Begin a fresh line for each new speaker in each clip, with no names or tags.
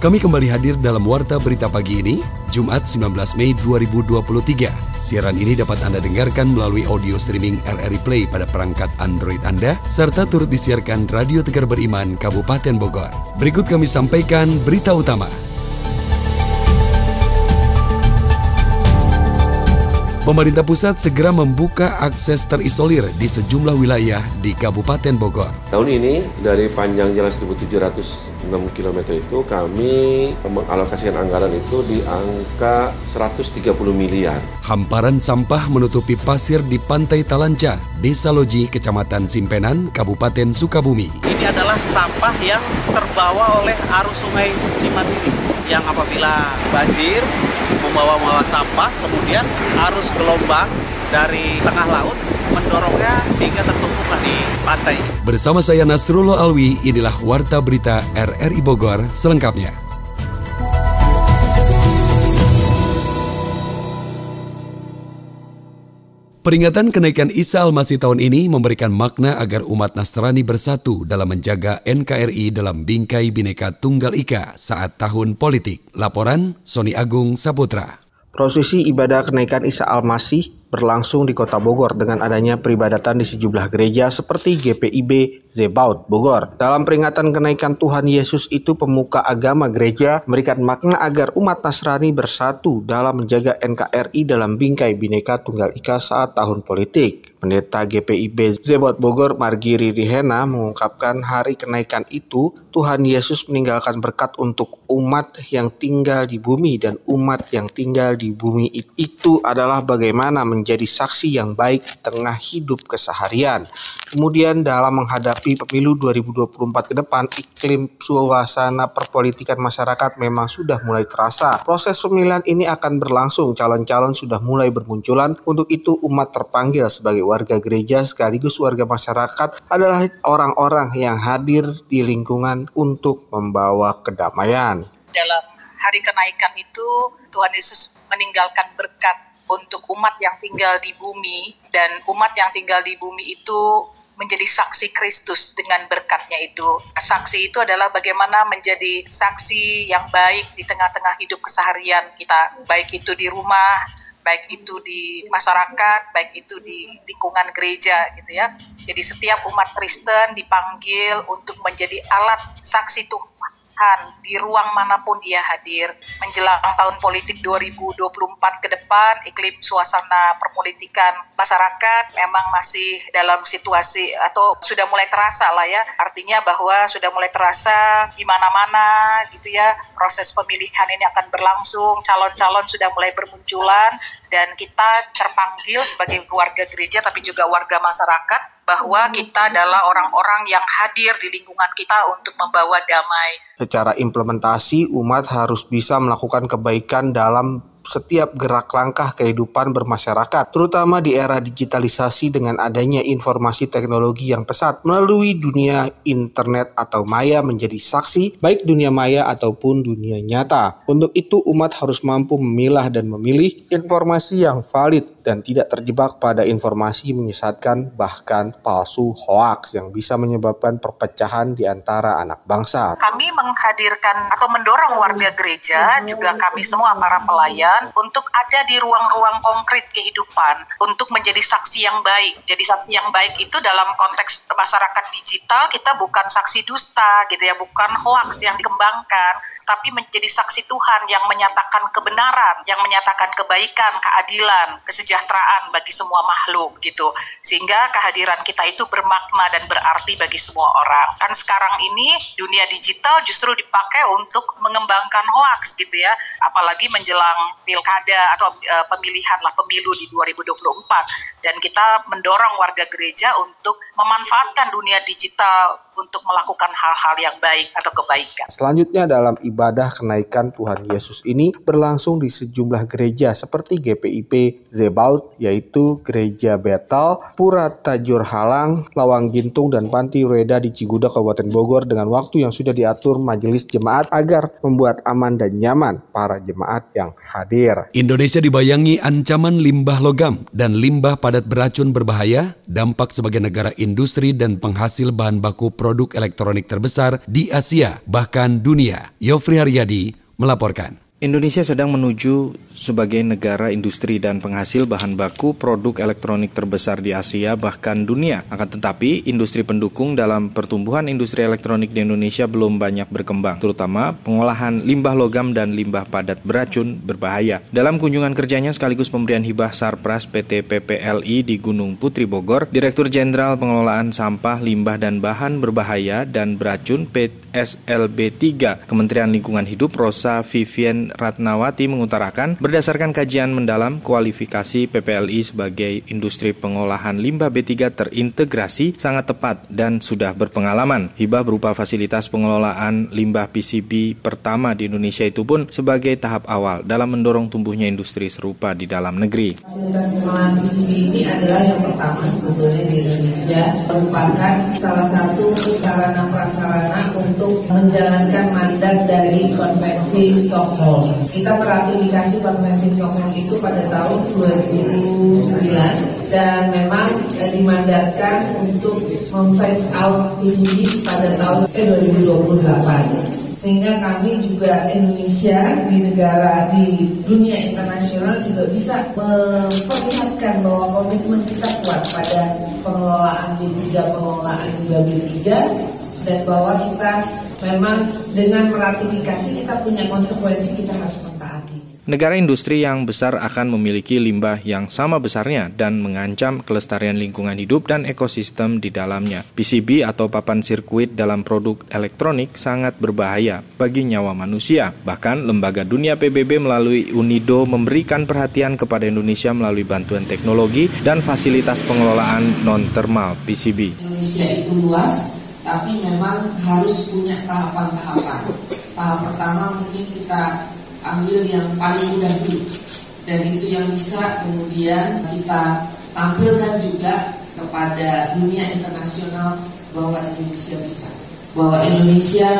Kami kembali hadir dalam Warta Berita Pagi ini, Jumat 19 Mei 2023. Siaran ini dapat Anda dengarkan melalui audio streaming RRI Play pada perangkat Android Anda, serta turut disiarkan Radio Tegar Beriman Kabupaten Bogor. Berikut kami sampaikan berita utama. Pemerintah pusat segera membuka akses terisolir di sejumlah wilayah di Kabupaten Bogor.
Tahun ini dari panjang jalan 1706 km itu kami mengalokasikan anggaran itu di angka 130 miliar.
Hamparan sampah menutupi pasir di Pantai Talanca, Desa Loji, Kecamatan Simpenan, Kabupaten Sukabumi.
Ini adalah sampah yang terbawa oleh arus sungai Cimandiri yang apabila banjir membawa-bawa sampah, kemudian arus gelombang dari tengah laut mendorongnya sehingga tertumpuklah di pantai.
Bersama saya Nasrullah Alwi, inilah Warta Berita RRI Bogor selengkapnya. Peringatan kenaikan Isa Al-Masih tahun ini memberikan makna agar umat Nasrani bersatu dalam menjaga NKRI dalam bingkai bineka Tunggal Ika saat tahun politik. Laporan Sony Agung Saputra.
Prosesi ibadah kenaikan Isa Al-Masih berlangsung di Kota Bogor dengan adanya peribadatan di sejumlah gereja seperti GPIB Zebaut Bogor. Dalam peringatan kenaikan Tuhan Yesus itu pemuka agama gereja memberikan makna agar umat Nasrani bersatu dalam menjaga NKRI dalam bingkai Bhinneka Tunggal Ika saat tahun politik. Pendeta GPIB Zebot Bogor Margiri Rihena mengungkapkan hari kenaikan itu Tuhan Yesus meninggalkan berkat untuk umat yang tinggal di bumi dan umat yang tinggal di bumi itu adalah bagaimana menjadi saksi yang baik di tengah hidup keseharian. Kemudian dalam menghadapi pemilu 2024 ke depan, iklim suasana perpolitikan masyarakat memang sudah mulai terasa. Proses pemilihan ini akan berlangsung, calon-calon sudah mulai bermunculan. Untuk itu umat terpanggil sebagai warga gereja sekaligus warga masyarakat adalah orang-orang yang hadir di lingkungan untuk membawa kedamaian.
Dalam hari kenaikan itu Tuhan Yesus meninggalkan berkat untuk umat yang tinggal di bumi dan umat yang tinggal di bumi itu menjadi saksi Kristus dengan berkatnya itu. Saksi itu adalah bagaimana menjadi saksi yang baik di tengah-tengah hidup keseharian kita, baik itu di rumah, baik itu di masyarakat, baik itu di lingkungan gereja gitu ya. Jadi setiap umat Kristen dipanggil untuk menjadi alat saksi Tuhan di ruang mana pun ia hadir. Menjelang tahun politik 2024 ke depan, iklim suasana perpolitikan masyarakat memang masih dalam situasi atau sudah mulai terasa lah ya. Artinya bahwa sudah mulai terasa di mana-mana gitu ya. Proses pemilihan ini akan berlangsung, calon-calon sudah mulai bermunculan dan kita terpanggil sebagai warga gereja tapi juga warga masyarakat bahwa kita adalah orang-orang yang hadir di lingkungan kita untuk membawa damai.
Secara implementasi, umat harus bisa melakukan kebaikan dalam setiap gerak langkah kehidupan bermasyarakat, terutama di era digitalisasi dengan adanya informasi teknologi yang pesat melalui dunia internet atau maya menjadi saksi baik dunia maya ataupun dunia nyata. Untuk itu umat harus mampu memilah dan memilih informasi yang valid dan tidak terjebak pada informasi menyesatkan bahkan palsu hoax yang bisa menyebabkan perpecahan di antara anak bangsa.
Kami menghadirkan atau mendorong warga gereja juga kami semua para pelayan untuk ada di ruang-ruang konkret kehidupan untuk menjadi saksi yang baik. Jadi saksi yang baik itu dalam konteks masyarakat digital kita bukan saksi dusta gitu ya, bukan hoax yang dikembangkan, tapi menjadi saksi Tuhan yang menyatakan kebenaran, yang menyatakan kebaikan, keadilan, kesejahteraan bagi semua makhluk gitu. Sehingga kehadiran kita itu bermakna dan berarti bagi semua orang. Kan sekarang ini dunia digital justru dipakai untuk mengembangkan hoax gitu ya, apalagi menjelang pilkada atau uh, pemilihan lah pemilu di 2024 dan kita mendorong warga gereja untuk memanfaatkan dunia digital untuk melakukan hal-hal yang baik atau kebaikan.
Selanjutnya dalam ibadah kenaikan Tuhan Yesus ini berlangsung di sejumlah gereja seperti GPIP Zebaut yaitu Gereja Betal, Pura Tajur Halang, Lawang Gintung dan Panti Reda di Ciguda Kabupaten Bogor dengan waktu yang sudah diatur majelis jemaat agar membuat aman dan nyaman para jemaat yang hadir.
Indonesia dibayangi ancaman limbah logam dan limbah padat beracun berbahaya, dampak sebagai negara industri dan penghasil bahan baku produk elektronik terbesar di Asia, bahkan dunia. Yofri Haryadi melaporkan.
Indonesia sedang menuju sebagai negara industri dan penghasil bahan baku produk elektronik terbesar di Asia bahkan dunia. Akan tetapi, industri pendukung dalam pertumbuhan industri elektronik di Indonesia belum banyak berkembang, terutama pengolahan limbah logam dan limbah padat beracun berbahaya. Dalam kunjungan kerjanya sekaligus pemberian hibah Sarpras PT PPLI di Gunung Putri Bogor, Direktur Jenderal Pengelolaan Sampah, Limbah dan Bahan Berbahaya dan Beracun PSLB 3 Kementerian Lingkungan Hidup Rosa Vivian Ratnawati mengutarakan, berdasarkan kajian mendalam kualifikasi PPLI sebagai industri pengolahan limbah B3 terintegrasi sangat tepat dan sudah berpengalaman. Hibah berupa fasilitas pengelolaan limbah PCB pertama di Indonesia itu pun sebagai tahap awal dalam mendorong tumbuhnya industri serupa di dalam negeri.
Fasilitas pengolahan PCB ini adalah yang pertama sebetulnya di Indonesia merupakan salah satu sarana prasarana untuk menjalankan mandat dari konvensi Stockholm. Kita meratifikasi konvensi Stockholm itu pada tahun 2009 dan memang eh, dimandatkan untuk memphase out PCB pada tahun eh, 2028 sehingga kami juga Indonesia di negara di dunia internasional juga bisa memperlihatkan bahwa komitmen kita kuat pada pengelolaan B3 pengelolaan limbah B3 dan bahwa kita memang dengan meratifikasi kita punya konsekuensi kita harus mentaati.
Negara industri yang besar akan memiliki limbah yang sama besarnya dan mengancam kelestarian lingkungan hidup dan ekosistem di dalamnya. PCB atau papan sirkuit dalam produk elektronik sangat berbahaya bagi nyawa manusia. Bahkan lembaga dunia PBB melalui UNIDO memberikan perhatian kepada Indonesia melalui bantuan teknologi dan fasilitas pengelolaan non-thermal PCB.
Indonesia itu luas, tapi memang harus punya tahapan-tahapan. Tahap pertama mungkin kita ambil yang paling mudah dulu dan itu yang bisa kemudian kita tampilkan juga kepada dunia internasional bahwa Indonesia bisa bahwa Indonesia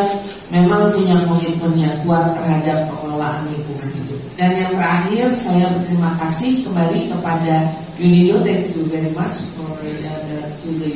memang punya komitmen yang kuat terhadap pengelolaan lingkungan hidup. Dan yang terakhir saya berterima kasih kembali kepada UNIDO, thank you very much for uh, the, to the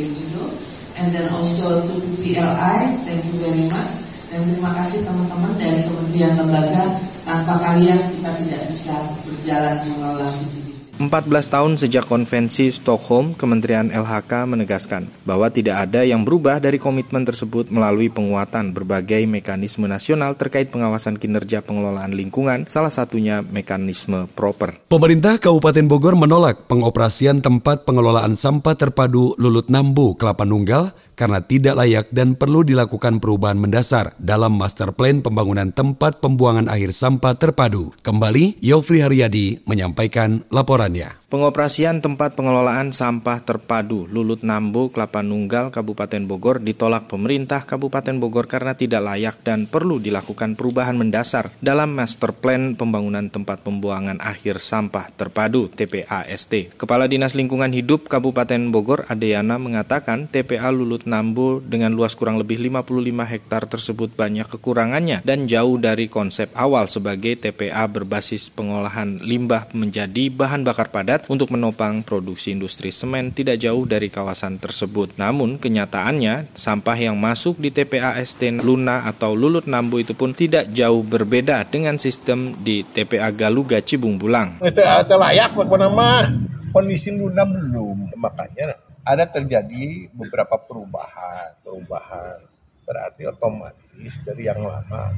and then also to PLI, thank you very much. Dan terima kasih teman-teman dari kementerian lembaga, tanpa kalian kita tidak bisa berjalan mengelola visi
14 tahun sejak konvensi Stockholm, Kementerian LHK menegaskan bahwa tidak ada yang berubah dari komitmen tersebut melalui penguatan berbagai mekanisme nasional terkait pengawasan kinerja pengelolaan lingkungan, salah satunya mekanisme proper.
Pemerintah Kabupaten Bogor menolak pengoperasian tempat pengelolaan sampah terpadu Lulut Nambu, Kelapa Nunggal karena tidak layak dan perlu dilakukan perubahan mendasar dalam master plan pembangunan tempat pembuangan akhir sampah terpadu. Kembali, Yofri Haryadi menyampaikan laporannya.
Pengoperasian tempat pengelolaan sampah terpadu Lulut Nambu, Kelapa Nunggal, Kabupaten Bogor ditolak pemerintah Kabupaten Bogor karena tidak layak dan perlu dilakukan perubahan mendasar dalam master plan pembangunan tempat pembuangan akhir sampah terpadu TPAST. Kepala Dinas Lingkungan Hidup Kabupaten Bogor Adeyana mengatakan TPA Lulut Nambu dengan luas kurang lebih 55 hektar tersebut banyak kekurangannya dan jauh dari konsep awal sebagai TPA berbasis pengolahan limbah menjadi bahan bakar padat untuk menopang produksi industri semen tidak jauh dari kawasan tersebut. Namun kenyataannya sampah yang masuk di TPA ST Luna atau Lulut Nambu itu pun tidak jauh berbeda dengan sistem di TPA Galuga Cibung Bulang.
Itu layak nama kondisi Luna belum makanya ada terjadi beberapa perubahan perubahan berarti otomatis dari yang lama.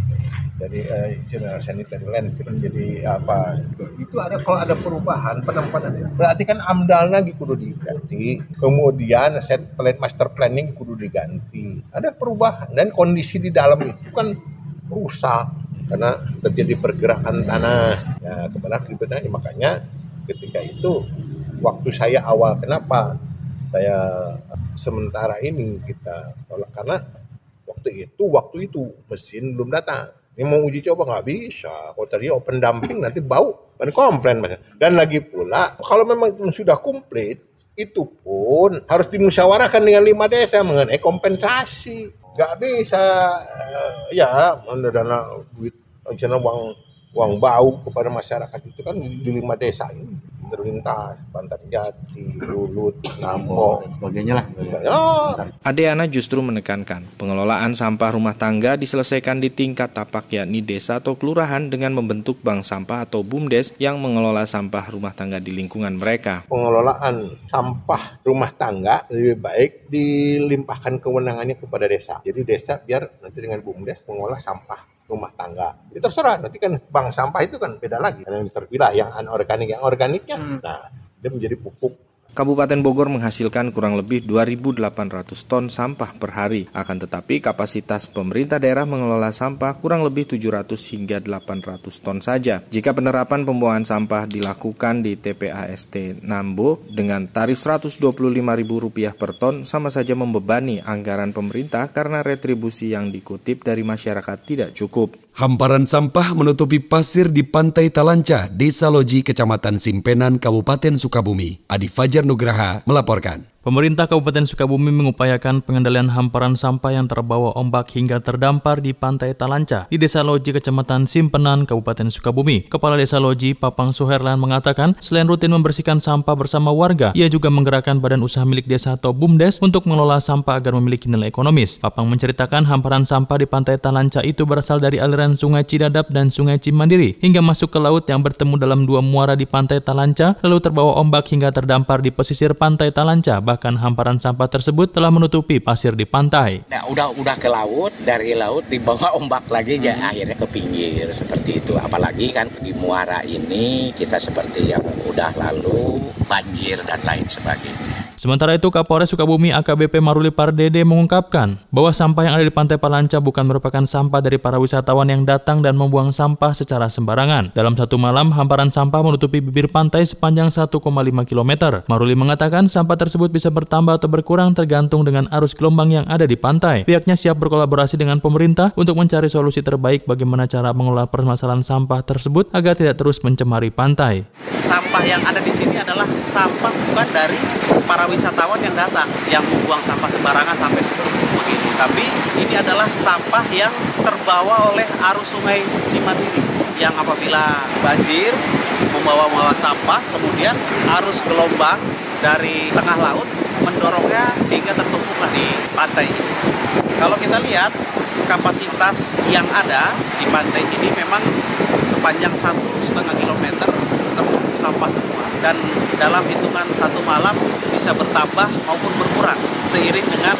Dari uh, general sanitary landfill menjadi apa? Itu ada kalau ada perubahan penempatan berarti kan amdal lagi kudu diganti. Kemudian set plan master planning kudu diganti. Ada perubahan. Dan kondisi di dalam itu kan rusak. Karena terjadi pergerakan tanah. Ya ke mana akibatnya makanya ketika itu waktu saya awal kenapa saya sementara ini kita tolak? Karena waktu itu waktu itu mesin belum datang. Ini mau uji coba nggak bisa. Kalau tadi open dumping nanti bau. Kan komplain mas. Dan lagi pula kalau memang sudah komplit itu pun harus dimusyawarahkan dengan lima desa mengenai kompensasi. Nggak bisa uh, ya dana duit rencana uang uang bau kepada masyarakat itu kan di, di lima desa ini terlintas, Bantar Jati, Lulut, Nampo,
sebagainya lah.
Ya.
Adeana justru menekankan pengelolaan sampah rumah tangga diselesaikan di tingkat tapak yakni desa atau kelurahan dengan membentuk bank sampah atau BUMDes yang mengelola sampah rumah tangga di lingkungan mereka.
Pengelolaan sampah rumah tangga lebih baik dilimpahkan kewenangannya kepada desa. Jadi desa biar nanti dengan BUMDes mengolah sampah rumah tangga. Itu terserah, nanti kan bank sampah itu kan beda lagi. Yang terpilah yang anorganik, yang organiknya, hmm. nah dia menjadi pupuk
Kabupaten Bogor menghasilkan kurang lebih 2.800 ton sampah per hari. Akan tetapi kapasitas pemerintah daerah mengelola sampah kurang lebih 700 hingga 800 ton saja. Jika penerapan pembuangan sampah dilakukan di TPAST Nambo dengan tarif Rp125.000 per ton sama saja membebani anggaran pemerintah karena retribusi yang dikutip dari masyarakat tidak cukup.
Hamparan sampah menutupi pasir di Pantai Talanca, Desa Loji, Kecamatan Simpenan, Kabupaten Sukabumi. Adi Fajar Nugraha melaporkan.
Pemerintah Kabupaten Sukabumi mengupayakan pengendalian hamparan sampah yang terbawa ombak hingga terdampar di Pantai Talanca di Desa Loji, Kecamatan Simpenan, Kabupaten Sukabumi. Kepala Desa Loji, Papang Suherlan mengatakan, selain rutin membersihkan sampah bersama warga, ia juga menggerakkan badan usaha milik desa atau BUMDes untuk mengelola sampah agar memiliki nilai ekonomis. Papang menceritakan hamparan sampah di Pantai Talanca itu berasal dari aliran Sungai Cidadap dan Sungai Cimandiri hingga masuk ke laut yang bertemu dalam dua muara di Pantai Talanca, lalu terbawa ombak hingga terdampar di pesisir Pantai Talanca, hamparan sampah tersebut telah menutupi pasir di pantai.
Nah, udah udah ke laut, dari laut dibawa ombak lagi ya hmm. akhirnya ke pinggir seperti itu. Apalagi kan di muara ini kita seperti yang udah lalu banjir dan lain sebagainya.
Sementara itu, Kapolres Sukabumi AKBP Maruli Pardede mengungkapkan bahwa sampah yang ada di Pantai Palanca bukan merupakan sampah dari para wisatawan yang datang dan membuang sampah secara sembarangan. Dalam satu malam, hamparan sampah menutupi bibir pantai sepanjang 1,5 km. Maruli mengatakan sampah tersebut bisa bertambah atau berkurang tergantung dengan arus gelombang yang ada di pantai. Pihaknya siap berkolaborasi dengan pemerintah untuk mencari solusi terbaik bagaimana cara mengelola permasalahan sampah tersebut agar tidak terus mencemari pantai.
Sampah yang ada di sini adalah sampah bukan dari para wisatawan yang datang yang membuang sampah sembarangan sampai seperti begini. Tapi ini adalah sampah yang terbawa oleh arus sungai Cimandiri yang apabila banjir membawa-bawa sampah, kemudian arus gelombang dari tengah laut mendorongnya sehingga tertumpuklah di pantai ini. Kalau kita lihat kapasitas yang ada di pantai ini memang sepanjang satu setengah kilometer tertumpuk sampah semua dan dalam hitungan satu malam bisa bertambah maupun berkurang seiring dengan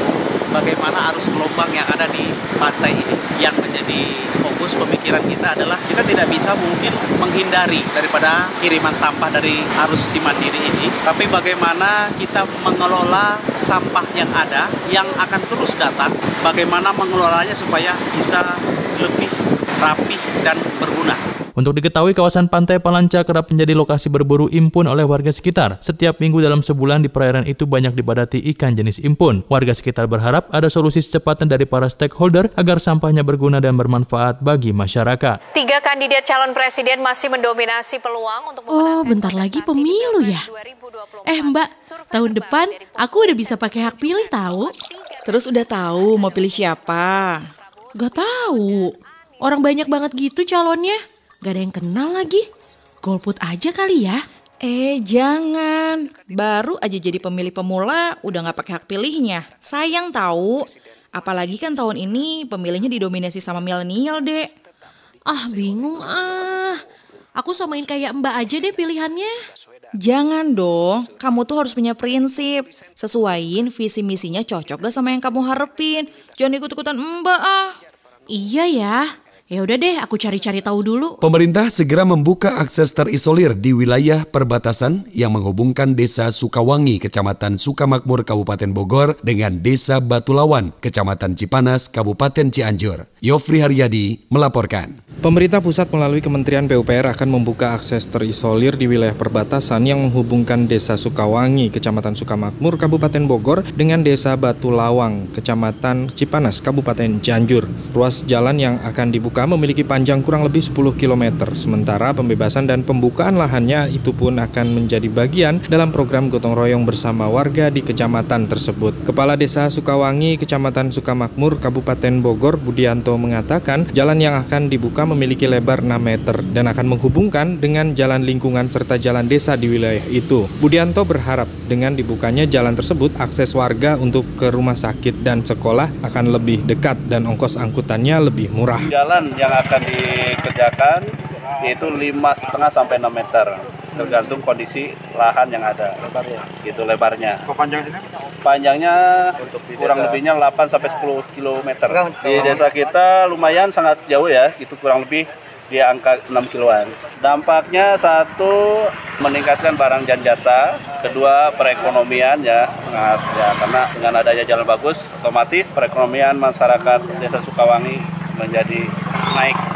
bagaimana arus gelombang yang ada di pantai ini. Yang menjadi fokus pemikiran kita adalah kita tidak bisa mungkin menghindari daripada kiriman sampah dari arus Cimandiri ini. Tapi bagaimana kita mengelola sampah yang ada yang akan terus datang bagaimana mengelolanya supaya bisa lebih rapih dan berguna
untuk diketahui, kawasan pantai Palanca kerap menjadi lokasi berburu impun oleh warga sekitar. Setiap minggu dalam sebulan di perairan itu banyak dibadati ikan jenis impun. Warga sekitar berharap ada solusi secepatnya dari para stakeholder agar sampahnya berguna dan bermanfaat bagi masyarakat.
Tiga kandidat calon presiden masih mendominasi peluang untuk
Oh, bentar lagi pemilu ya? Eh mbak, tahun depan aku udah bisa pakai hak pilih tahu.
Terus udah tahu mau pilih siapa?
Gak tahu. Orang banyak banget gitu calonnya. Gak ada yang kenal lagi. Golput aja kali ya.
Eh jangan, baru aja jadi pemilih pemula udah gak pakai hak pilihnya. Sayang tahu, apalagi kan tahun ini pemilihnya didominasi sama milenial dek.
Ah bingung ah, aku samain kayak mbak aja deh pilihannya.
Jangan dong, kamu tuh harus punya prinsip. Sesuaiin visi misinya cocok gak sama yang kamu harapin. Jangan ikut-ikutan mbak ah.
Iya ya, Ya udah deh, aku cari-cari tahu dulu.
Pemerintah segera membuka akses terisolir di wilayah perbatasan yang menghubungkan Desa Sukawangi, Kecamatan Sukamakmur, Kabupaten Bogor dengan Desa Batulawan, Kecamatan Cipanas, Kabupaten Cianjur. Yofri Haryadi melaporkan.
Pemerintah pusat melalui Kementerian PUPR akan membuka akses terisolir di wilayah perbatasan yang menghubungkan Desa Sukawangi, Kecamatan Sukamakmur, Kabupaten Bogor dengan Desa Batulawang, Kecamatan Cipanas, Kabupaten Cianjur. Ruas jalan yang akan dibuka memiliki panjang kurang lebih 10 km, sementara pembebasan dan pembukaan lahannya itu pun akan menjadi bagian dalam program gotong royong bersama warga di kecamatan tersebut. Kepala Desa Sukawangi, Kecamatan Sukamakmur, Kabupaten Bogor, Budianto mengatakan jalan yang akan dibuka memiliki lebar 6 meter dan akan menghubungkan dengan jalan lingkungan serta jalan desa di wilayah itu. Budianto berharap dengan dibukanya jalan tersebut, akses warga untuk ke rumah sakit dan sekolah akan lebih dekat dan ongkos angkutannya lebih murah.
Jalan yang akan dikerjakan yaitu lima setengah sampai 6 meter. Tergantung kondisi lahan yang ada. Lebarnya. Gitu lebarnya.
Panjangnya
panjangnya Untuk kurang desa. lebihnya 8 sampai 10 km di desa kita lumayan sangat jauh ya. Itu kurang lebih di angka 6 kiloan. Dampaknya satu meningkatkan barang dan jasa. Kedua perekonomian ya. Sangat ya karena dengan adanya jalan bagus otomatis perekonomian masyarakat desa Sukawangi menjadi naik gitu kan.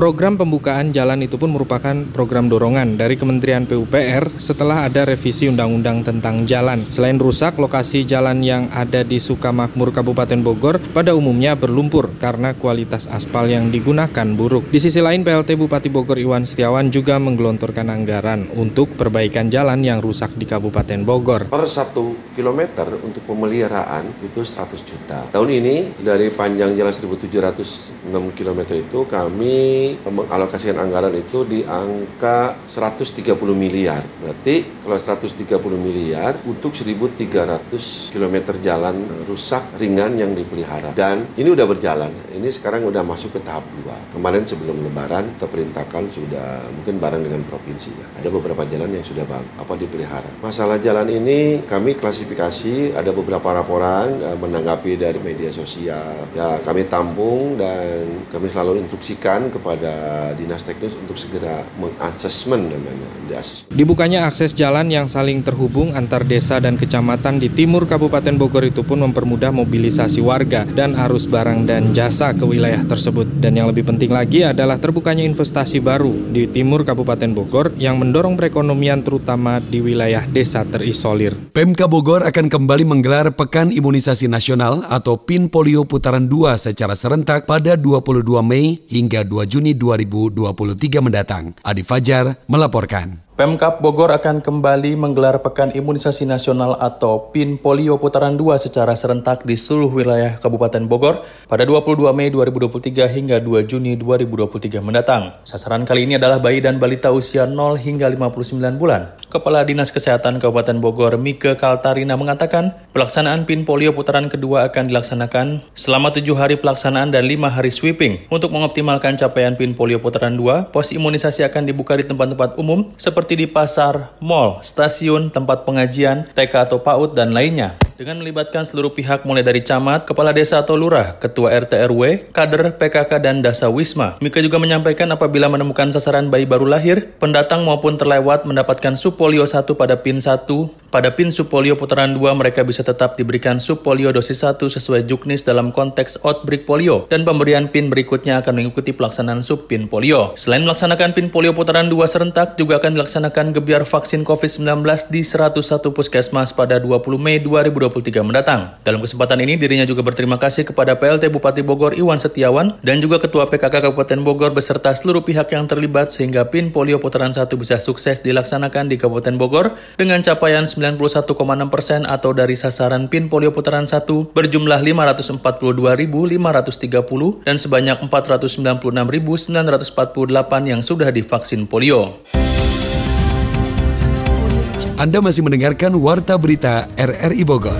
Program pembukaan jalan itu pun merupakan program dorongan dari Kementerian PUPR setelah ada revisi undang-undang tentang jalan. Selain rusak, lokasi jalan yang ada di Sukamakmur Kabupaten Bogor pada umumnya berlumpur karena kualitas aspal yang digunakan buruk. Di sisi lain, PLT Bupati Bogor Iwan Setiawan juga menggelontorkan anggaran untuk perbaikan jalan yang rusak di Kabupaten Bogor.
Per satu kilometer untuk pemeliharaan itu 100 juta. Tahun ini dari panjang jalan 1706 km itu kami mengalokasikan anggaran itu di angka 130 miliar. Berarti kalau 130 miliar untuk 1.300 km jalan rusak ringan yang dipelihara. Dan ini udah berjalan. Ini sekarang udah masuk ke tahap 2. Kemarin sebelum lebaran kita perintahkan sudah mungkin bareng dengan provinsi ya. Ada beberapa jalan yang sudah apa dipelihara. Masalah jalan ini kami klasifikasi ada beberapa laporan eh, menanggapi dari media sosial. Ya kami tampung dan kami selalu instruksikan kepada dinas teknis untuk segera mengassessment namanya.
Dibukanya akses jalan yang saling terhubung antar desa dan kecamatan di timur Kabupaten Bogor itu pun mempermudah mobilisasi warga dan arus barang dan jasa ke wilayah tersebut. Dan yang lebih penting lagi adalah terbukanya investasi baru di timur Kabupaten Bogor yang mendorong perekonomian terutama di wilayah desa terisolir.
Pemka Bogor akan kembali menggelar Pekan Imunisasi Nasional atau PIN Polio Putaran 2 secara serentak pada 22 Mei hingga 2 Juni 2023 mendatang. Adi Fajar melaporkan.
Pemkap Bogor akan kembali menggelar Pekan Imunisasi Nasional atau PIN Polio Putaran 2 secara serentak di seluruh wilayah Kabupaten Bogor pada 22 Mei 2023 hingga 2 Juni 2023 mendatang. Sasaran kali ini adalah bayi dan balita usia 0 hingga 59 bulan. Kepala Dinas Kesehatan Kabupaten Bogor Mika Kaltarina mengatakan, pelaksanaan PIN Polio putaran kedua akan dilaksanakan selama 7 hari pelaksanaan dan 5 hari sweeping. Untuk mengoptimalkan capaian PIN Polio putaran 2, pos imunisasi akan dibuka di tempat-tempat umum seperti seperti di pasar, mall, stasiun, tempat pengajian, TK atau PAUD, dan lainnya. Dengan melibatkan seluruh pihak mulai dari camat, kepala desa atau lurah, ketua RT RW, kader PKK, dan dasa wisma. Mika juga menyampaikan apabila menemukan sasaran bayi baru lahir, pendatang maupun terlewat mendapatkan subpolio 1 pada PIN 1, pada PIN subpolio putaran 2 mereka bisa tetap diberikan subpolio dosis 1 sesuai juknis dalam konteks outbreak polio, dan pemberian PIN berikutnya akan mengikuti pelaksanaan sub PIN polio. Selain melaksanakan PIN polio putaran 2 serentak, juga akan dilaksanakan gebiar vaksin COVID-19 di 101 puskesmas pada 20 Mei 2023 mendatang. Dalam kesempatan ini, dirinya juga berterima kasih kepada PLT Bupati Bogor Iwan Setiawan dan juga Ketua PKK Kabupaten Bogor beserta seluruh pihak yang terlibat sehingga PIN polio putaran 1 bisa sukses dilaksanakan di Kabupaten Bogor dengan capaian 91,6 persen atau dari sasaran PIN polio putaran 1 berjumlah 542.530 dan sebanyak 496.948 yang sudah divaksin polio.
Anda masih mendengarkan Warta Berita RRI Bogor.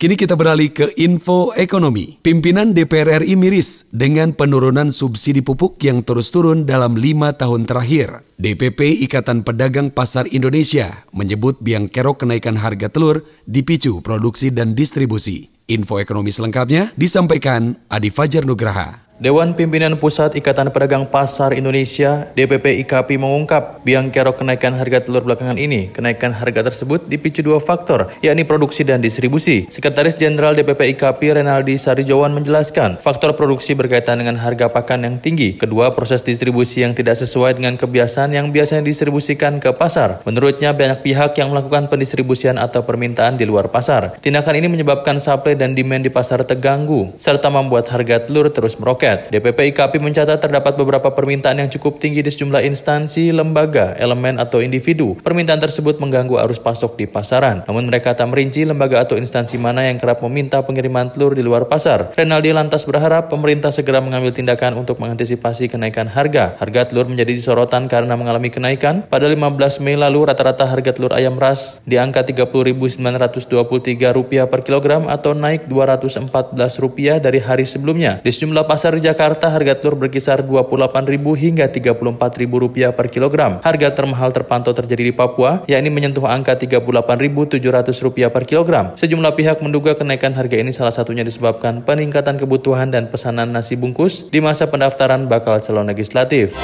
Kini kita beralih ke info ekonomi. Pimpinan DPR RI miris dengan penurunan subsidi pupuk yang terus turun dalam lima tahun terakhir. DPP Ikatan Pedagang Pasar Indonesia menyebut biang kerok kenaikan harga telur dipicu produksi dan distribusi. Info ekonomi selengkapnya disampaikan Adi Fajar Nugraha.
Dewan Pimpinan Pusat Ikatan Pedagang Pasar Indonesia (DPP IKAPI) mengungkap biang kerok kenaikan harga telur belakangan ini. Kenaikan harga tersebut dipicu dua faktor, yakni produksi dan distribusi. Sekretaris Jenderal DPP IKAPI Renaldi Sarijowan menjelaskan, faktor produksi berkaitan dengan harga pakan yang tinggi. Kedua, proses distribusi yang tidak sesuai dengan kebiasaan yang biasanya distribusikan ke pasar. Menurutnya, banyak pihak yang melakukan pendistribusian atau permintaan di luar pasar. Tindakan ini menyebabkan supply dan demand di pasar terganggu, serta membuat harga telur terus meroket. DPP IKP mencatat terdapat beberapa permintaan yang cukup tinggi di sejumlah instansi, lembaga, elemen, atau individu. Permintaan tersebut mengganggu arus pasok di pasaran. Namun mereka tak merinci lembaga atau instansi mana yang kerap meminta pengiriman telur di luar pasar. Renaldi lantas berharap pemerintah segera mengambil tindakan untuk mengantisipasi kenaikan harga. Harga telur menjadi sorotan karena mengalami kenaikan. Pada 15 Mei lalu rata-rata harga telur ayam ras di angka Rp30.923 per kilogram atau naik Rp214 dari hari sebelumnya. Di sejumlah pasar Jakarta harga telur berkisar Rp28.000 hingga Rp34.000 per kilogram. Harga termahal terpantau terjadi di Papua, yakni menyentuh angka Rp38.700 per kilogram. Sejumlah pihak menduga kenaikan harga ini salah satunya disebabkan peningkatan kebutuhan dan pesanan nasi bungkus di masa pendaftaran bakal calon legislatif.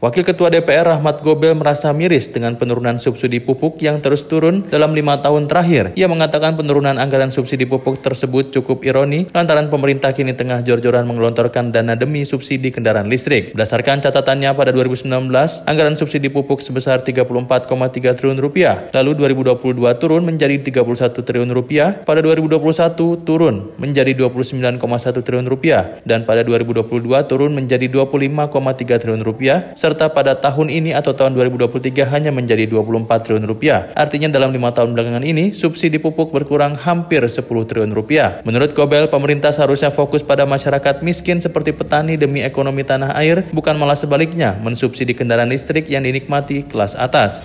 Wakil Ketua DPR Rahmat Gobel merasa miris dengan penurunan subsidi pupuk yang terus turun dalam lima tahun terakhir. Ia mengatakan penurunan anggaran subsidi pupuk tersebut cukup ironi lantaran pemerintah kini tengah jor-joran mengelontorkan dana demi subsidi kendaraan listrik. Berdasarkan catatannya pada 2019, anggaran subsidi pupuk sebesar 34,3 triliun rupiah. Lalu 2022 turun menjadi 31 triliun rupiah. Pada 2021 turun menjadi 29,1 triliun rupiah dan pada 2022 turun menjadi 25,3 triliun rupiah serta pada tahun ini atau tahun 2023 hanya menjadi 24 triliun rupiah. Artinya dalam lima tahun belakangan ini, subsidi pupuk berkurang hampir 10 triliun rupiah. Menurut Gobel, pemerintah seharusnya fokus pada masyarakat miskin seperti petani demi ekonomi tanah air, bukan malah sebaliknya mensubsidi kendaraan listrik yang dinikmati kelas atas.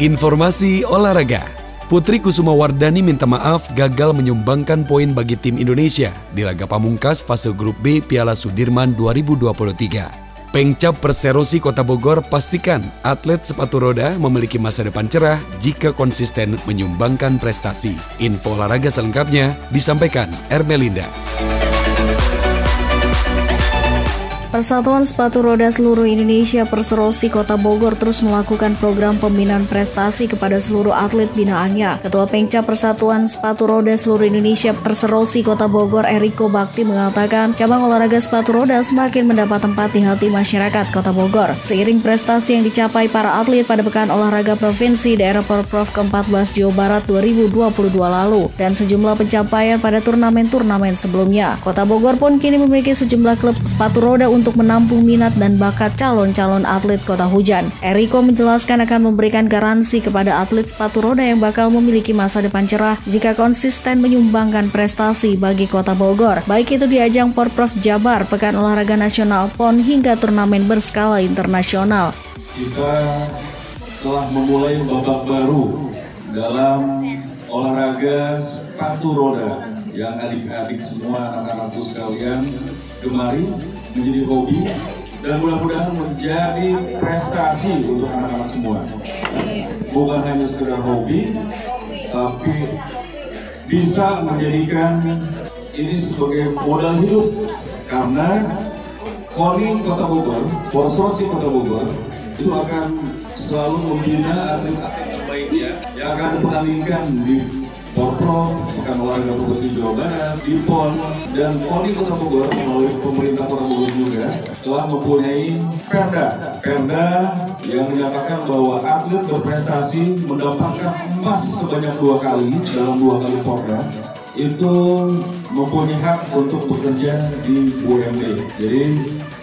Informasi olahraga. Putri Kusuma Wardani minta maaf gagal menyumbangkan poin bagi tim Indonesia di laga pamungkas fase grup B Piala Sudirman 2023. Pengcap Perserosi Kota Bogor pastikan atlet sepatu roda memiliki masa depan cerah jika konsisten menyumbangkan prestasi. Info olahraga selengkapnya disampaikan Ermelinda.
Persatuan Sepatu Roda Seluruh Indonesia Perserosi Kota Bogor terus melakukan program pembinaan prestasi kepada seluruh atlet binaannya. Ketua Pengca Persatuan Sepatu Roda Seluruh Indonesia Perserosi Kota Bogor Eriko Bakti mengatakan cabang olahraga sepatu roda semakin mendapat tempat di hati masyarakat Kota Bogor. Seiring prestasi yang dicapai para atlet pada Pekan Olahraga Provinsi Daerah Porprov ke-14 Jawa Barat 2022 lalu dan sejumlah pencapaian pada turnamen-turnamen sebelumnya. Kota Bogor pun kini memiliki sejumlah klub sepatu roda untuk menampung minat dan bakat calon-calon atlet kota hujan. Eriko menjelaskan akan memberikan garansi kepada atlet sepatu roda yang bakal memiliki masa depan cerah jika konsisten menyumbangkan prestasi bagi kota Bogor, baik itu di ajang Porprov Jabar, Pekan Olahraga Nasional PON hingga turnamen berskala internasional.
Kita telah memulai babak baru dalam olahraga sepatu roda yang adik-adik semua anak-anakku sekalian gemari menjadi hobi dan mudah-mudahan menjadi prestasi untuk anak-anak semua. Bukan hanya sekedar hobi, tapi bisa menjadikan ini sebagai modal hidup karena Koni Kota Bogor, Porsosi Kota Bogor itu akan selalu membina atlet-atlet terbaiknya yang akan dipertandingkan di Porpro, Pekan Olahraga Provinsi Jawa Barat, IPON, dan Poli Kota Bogor melalui pemerintah Kota Bogor juga telah mempunyai Perda. Perda yang menyatakan bahwa atlet berprestasi mendapatkan emas sebanyak dua kali dalam dua kali Porda itu mempunyai hak untuk bekerja di UMD. Jadi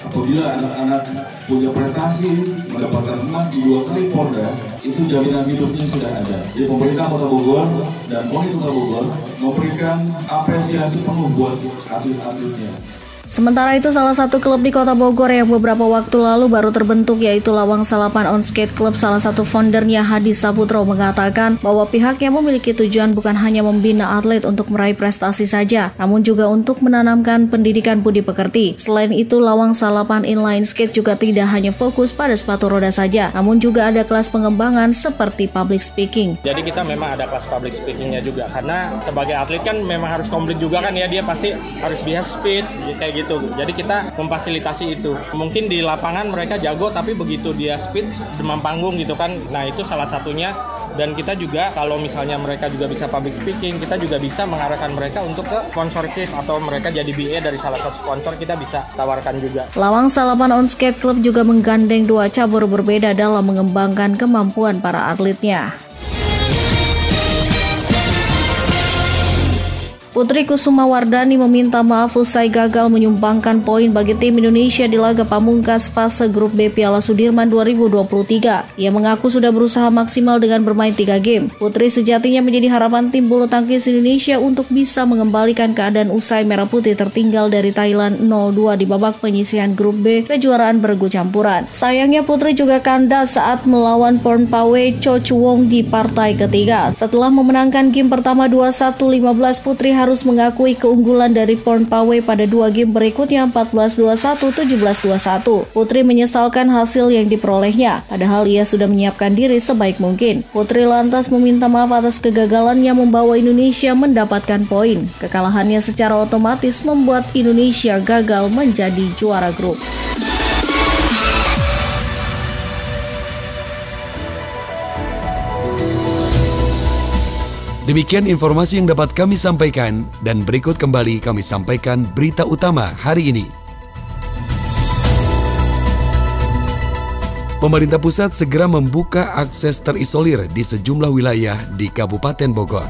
apabila anak-anak punya prestasi mendapatkan emas di dua kali Porda itu jaminan hidupnya sudah ada. Jadi pemerintah Kota Bogor dan Poli Kota Bogor memberikan apresiasi penuh buat atlet-atletnya.
Sementara itu salah satu klub di kota Bogor yang beberapa waktu lalu baru terbentuk yaitu Lawang Salapan On Skate Club salah satu foundernya Hadi Saputro mengatakan bahwa pihaknya memiliki tujuan bukan hanya membina atlet untuk meraih prestasi saja, namun juga untuk menanamkan pendidikan budi pekerti. Selain itu Lawang Salapan Inline Skate juga tidak hanya fokus pada sepatu roda saja, namun juga ada kelas pengembangan seperti public speaking.
Jadi kita memang ada kelas public speakingnya juga karena sebagai atlet kan memang harus komplit juga kan ya dia pasti harus bisa speech kayak gitu. Jadi kita memfasilitasi itu. Mungkin di lapangan mereka jago tapi begitu dia speed demam panggung gitu kan. Nah, itu salah satunya dan kita juga kalau misalnya mereka juga bisa public speaking, kita juga bisa mengarahkan mereka untuk ke sponsorship atau mereka jadi BA dari salah satu sponsor kita bisa tawarkan juga.
Lawang Salapan On Skate Club juga menggandeng dua cabur berbeda dalam mengembangkan kemampuan para atletnya. Putri Kusuma Wardani meminta maaf usai gagal menyumbangkan poin bagi tim Indonesia di laga pamungkas fase grup B Piala Sudirman 2023. Ia mengaku sudah berusaha maksimal dengan bermain tiga game. Putri sejatinya menjadi harapan tim bulu tangkis Indonesia untuk bisa mengembalikan keadaan usai Merah Putih tertinggal dari Thailand 0-2 di babak penyisihan grup B kejuaraan bergu campuran. Sayangnya Putri juga kandas saat melawan Pawe Cho Chuwong di partai ketiga. Setelah memenangkan game pertama 2-1 15 Putri harus mengakui keunggulan dari Porn Pawe pada dua game berikutnya 14-21, 17-21. Putri menyesalkan hasil yang diperolehnya, padahal ia sudah menyiapkan diri sebaik mungkin. Putri lantas meminta maaf atas kegagalannya membawa Indonesia mendapatkan poin. Kekalahannya secara otomatis membuat Indonesia gagal menjadi juara grup.
Demikian informasi yang dapat kami sampaikan dan berikut kembali kami sampaikan berita utama hari ini. Pemerintah pusat segera membuka akses terisolir di sejumlah wilayah di Kabupaten Bogor.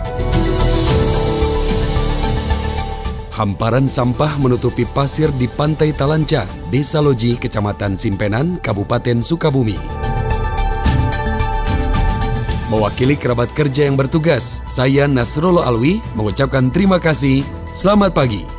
Hamparan sampah menutupi pasir di Pantai Talanca, Desa Loji, Kecamatan Simpenan, Kabupaten Sukabumi. Mewakili kerabat kerja yang bertugas, saya Nasrullah Alwi mengucapkan terima kasih. Selamat pagi.